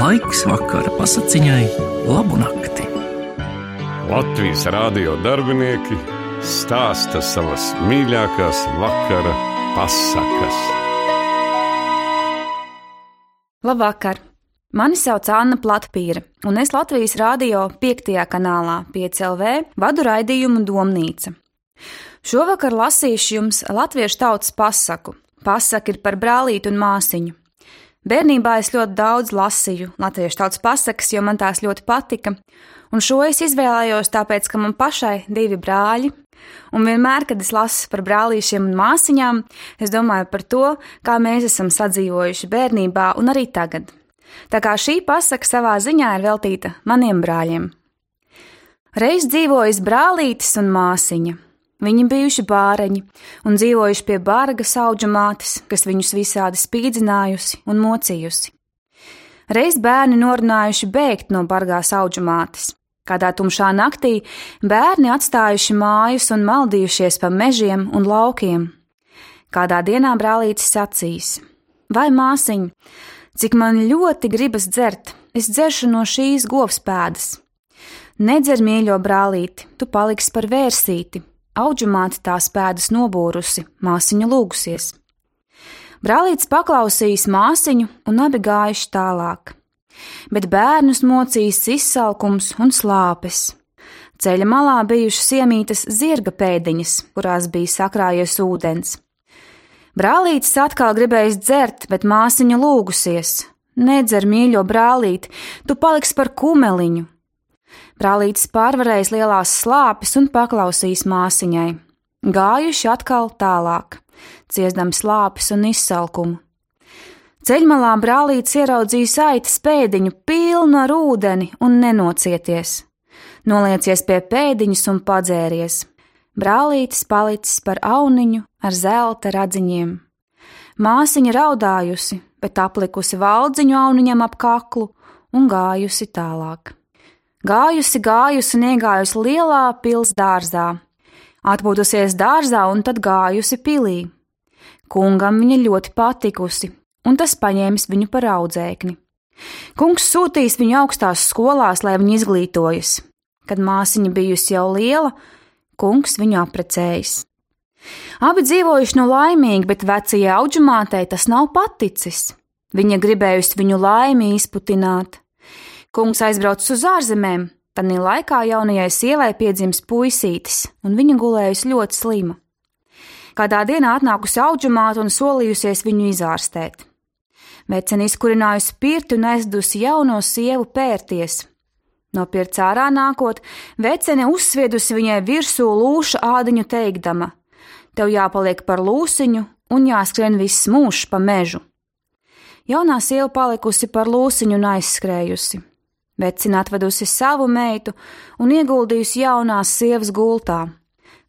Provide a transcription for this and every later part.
Laiks vakara pasakiņai, labu nakti. Latvijas rādio darbinieki stāsta savas mīļākās vakara pasakas. Labvakar! Mani sauc Anna Platpīra, un es Latvijas rādio 5. kanālā 5LV vadu raidījumu Domnīca. Šovakar lasīšu jums latviešu tautas pasaku. Pasaka ir par brālīti un māsiņu. Bērnībā es ļoti daudz lasīju latviešu tautas pasakas, jo man tās ļoti patika, un šo es izvēlējos tāpēc, ka man pašai divi brāļi, un vienmēr, kad es lasu par brālīšiem un māsiņām, es domāju par to, kā mēs esam sadzīvojuši bērnībā un arī tagad. Tā kā šī pasaka savā ziņā ir veltīta maniem brāļiem. Reiz dzīvojas brālītis un māsiņa. Viņi bijuši bāreņi un dzīvojuši pie bārga auģa mātes, kas viņus visādi spīdzinājusi un mocījusi. Reiz bērni norunājuši bēgt no bargās auģa mātes. Kādā tumšā naktī bērni atstājuši mājas un maldījušies pa mežiem un laukiem. Kādā dienā brālītis sacīs: Vai māsiņ, cik man ļoti gribas dzert, es dzeršu no šīs govs pēdas. Nedzer mīļo brālīti, tu paliksi par vērsīti, Auģumāte tās pēdas nobūrusi, māsiņa lūgusies. Brālītis paklausījis māsiņu un abi gājuši tālāk, bet bērnus mocījis izsalkums un slāpes. Ceļa malā bijušas iemītas zirga pēdiņas, kurās bija sakrājies ūdens. Brālītis atkal gribējis dzert, bet māsiņa lūgusies: Nedzer, mīļo brālīti, tu paliksi par kumeliņu, Brālītis pārvarējis lielās slāpes un paklausījis māsiņai. Gājuši atkal tālāk, ciestami slāpes un izsalkumu. Ceļmalā brālītis ieraudzījis aitas pēdiņu pilnu ar ūdeni un nenocieties. Noliecies pie pēdiņas un padzēries. Brālītis palicis par auniņu ar zelta radziņiem. Māsiņa raudājusi, bet aplikusi valdziņu auniņam ap kaklu un gājusi tālāk. Gājusi, gājusi un iegājusi lielā pils dārzā, atpūtusies dārzā un tad gājusi pilī. Kungam viņa ļoti patikusi, un tas paņēmis viņu par audzēkni. Kungs sūtīs viņu augstās skolās, lai viņa izglītojas. Kad māsiņa bijusi jau liela, kungs viņu aprecējis. Abi dzīvojuši no laimīgi, bet vecajai auģumātei tas nav paticis. Viņa gribējusi viņu laimi izputināt. Kungs aizbraucis uz ārzemēm, tad laikā jaunajai sievai piedzimis puisītis, un viņa gulējusi ļoti slima. Kādā dienā atnākusi auģumāte un solījusies viņu izārstēt. Vecene izkurinājusi pirti un aizdusi jauno sievu pērties. No pirts ārā nākot, vecene uzsviedusi viņai virsū lūša ādiņu teikdama: Tev jāpaliek par lūsiņu un jāskrien viss mūžs pa mežu. Jaunā sieva palikusi par lūsiņu un aizskrējusi. Vecina atvedusi savu meitu un ieguldījusi jaunās sievas gultā.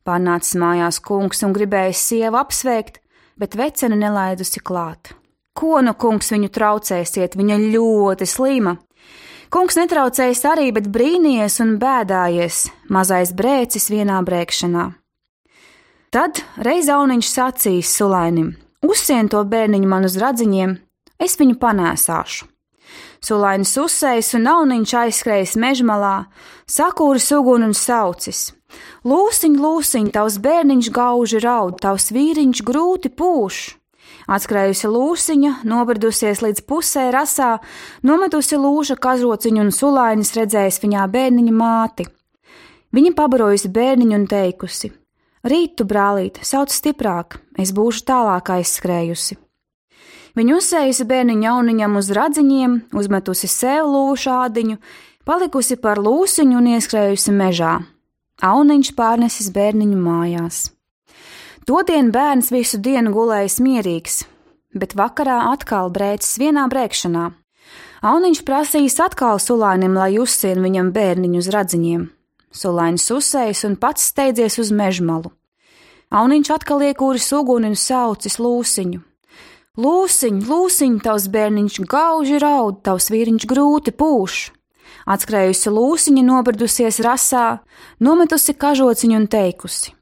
Pārnācis mājās kungs un gribēja sievu apsveikt, bet vecene nelaidusi klāt. Ko nu kungs viņu traucēsiet, viņa ļoti slima. Kungs netraucējis arī, bet brīnījies un bēdājies, mazais brēcis vienā brēkšanā. Tad reiz auniņš sacīs sulainim: Uzsien to bērniņu man uz radziņiem, es viņu panēsāšu. Sulainis uzsējis un nauniņš aizskrējis mežmalā, sakūris uguni un saucis. Lūsiņ, lūsiņ, tavs bērniņš gauži raud, tavs vīriņš grūti pūš. Atskrējusi lūsiņa, nobrdusies līdz pusē rasā, nometusi lūša kazociņu un sulainis redzējis viņā bērniņa māti. Viņa pabarojusi bērniņu un teikusi: Rītu, brālīt, sauc stiprāk, es būšu tālāk aizskrējusi. Viņa uzsējusi bērniņu jauniņam uz radziņiem, uzmetusi sev lūšādiņu, palikusi par lūsiņu un ieskrējusi mežā. Auniņš pārnesis bērniņu mājās. Todien bērns visu dienu gulējis mierīgs, bet vakarā atkal brēcis vienā brēkšanā. Auniņš prasījis atkal sulainim, lai uzsien viņam bērniņu uz radziņiem. Sulainis uzsējis un pats steidzies uz mežmalu. Auniņš atkal iekūris uguni un saucis lūsiņu. Lūsiņ, lūsiņ, tavs bērniņš gauži raud, tavs vīriņš grūti pūš. Atskrējusi lūsiņa, nobrdusies rasā, nometusi kažociņu un teikusi: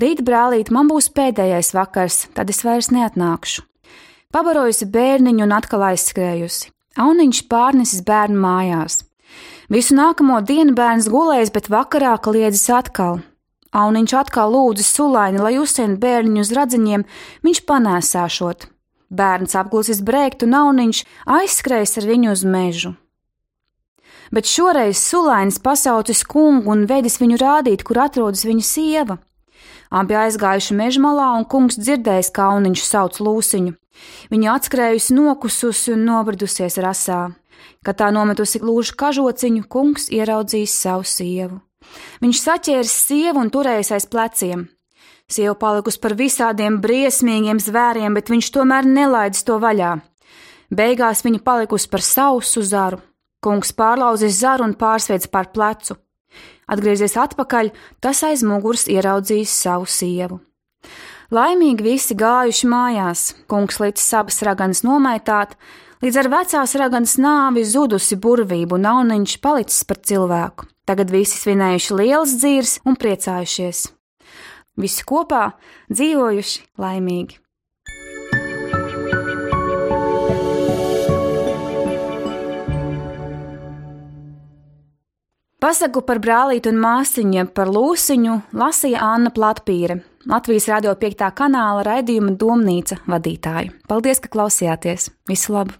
Rīt, brālīt, man būs pēdējais vakars, tad es vairs neatnākšu. Pabarojusi bērniņu un atkal aizskrējusi. Auniņš pārnesis bērnu mājās. Visu nākamo dienu bērns gulējis, bet vakarā kliedzis atkal. Auniņš atkal lūdza sulaini, lai uzsien bērniņu uz radziņiem, viņš panēsāšot. Bērns apglusis brēkt un auniņš aizskrējis ar viņu uz mežu. Bet šoreiz sulainis pasaucis kungu un vedis viņu rādīt, kur atrodas viņa sieva. Abi aizgājuši mežmalā, un kungs dzirdējis, kā auniņš sauc lūsiņu. Viņa atskrējusi nokususi un nobridusies rasā. Kad tā nometusi lūžu kažociņu, kungs ieraudzījis savu sievu. Viņš saķēris sievu un turējis aiz pleciem. Sieva palikusi par visādiem briesmīgiem zvēriem, bet viņš tomēr nelaidis to vaļā. Beigās viņa palikusi par sausu zaru. Kungs pārlauzis zaru un pārsveic pār plecu. Atgriezies atpakaļ, tas aiz muguras ieraudzījis savu sievu. Laimīgi visi gājuši mājās, kungs līdz sabas raganas nomaitāt, līdz ar vecās raganas nāvi zudusi burvību un auniņš palicis par cilvēku. Tagad visi svinējuši lielas dzīves un priecājušies. Visi kopā dzīvojuši laimīgi. Pasaku par brālīti un māsiņu par lūsiņu lasīja Anna Platpīre, Latvijas radio 5. kanāla raidījuma domnīca vadītāja. Paldies, ka klausījāties! Visu labu!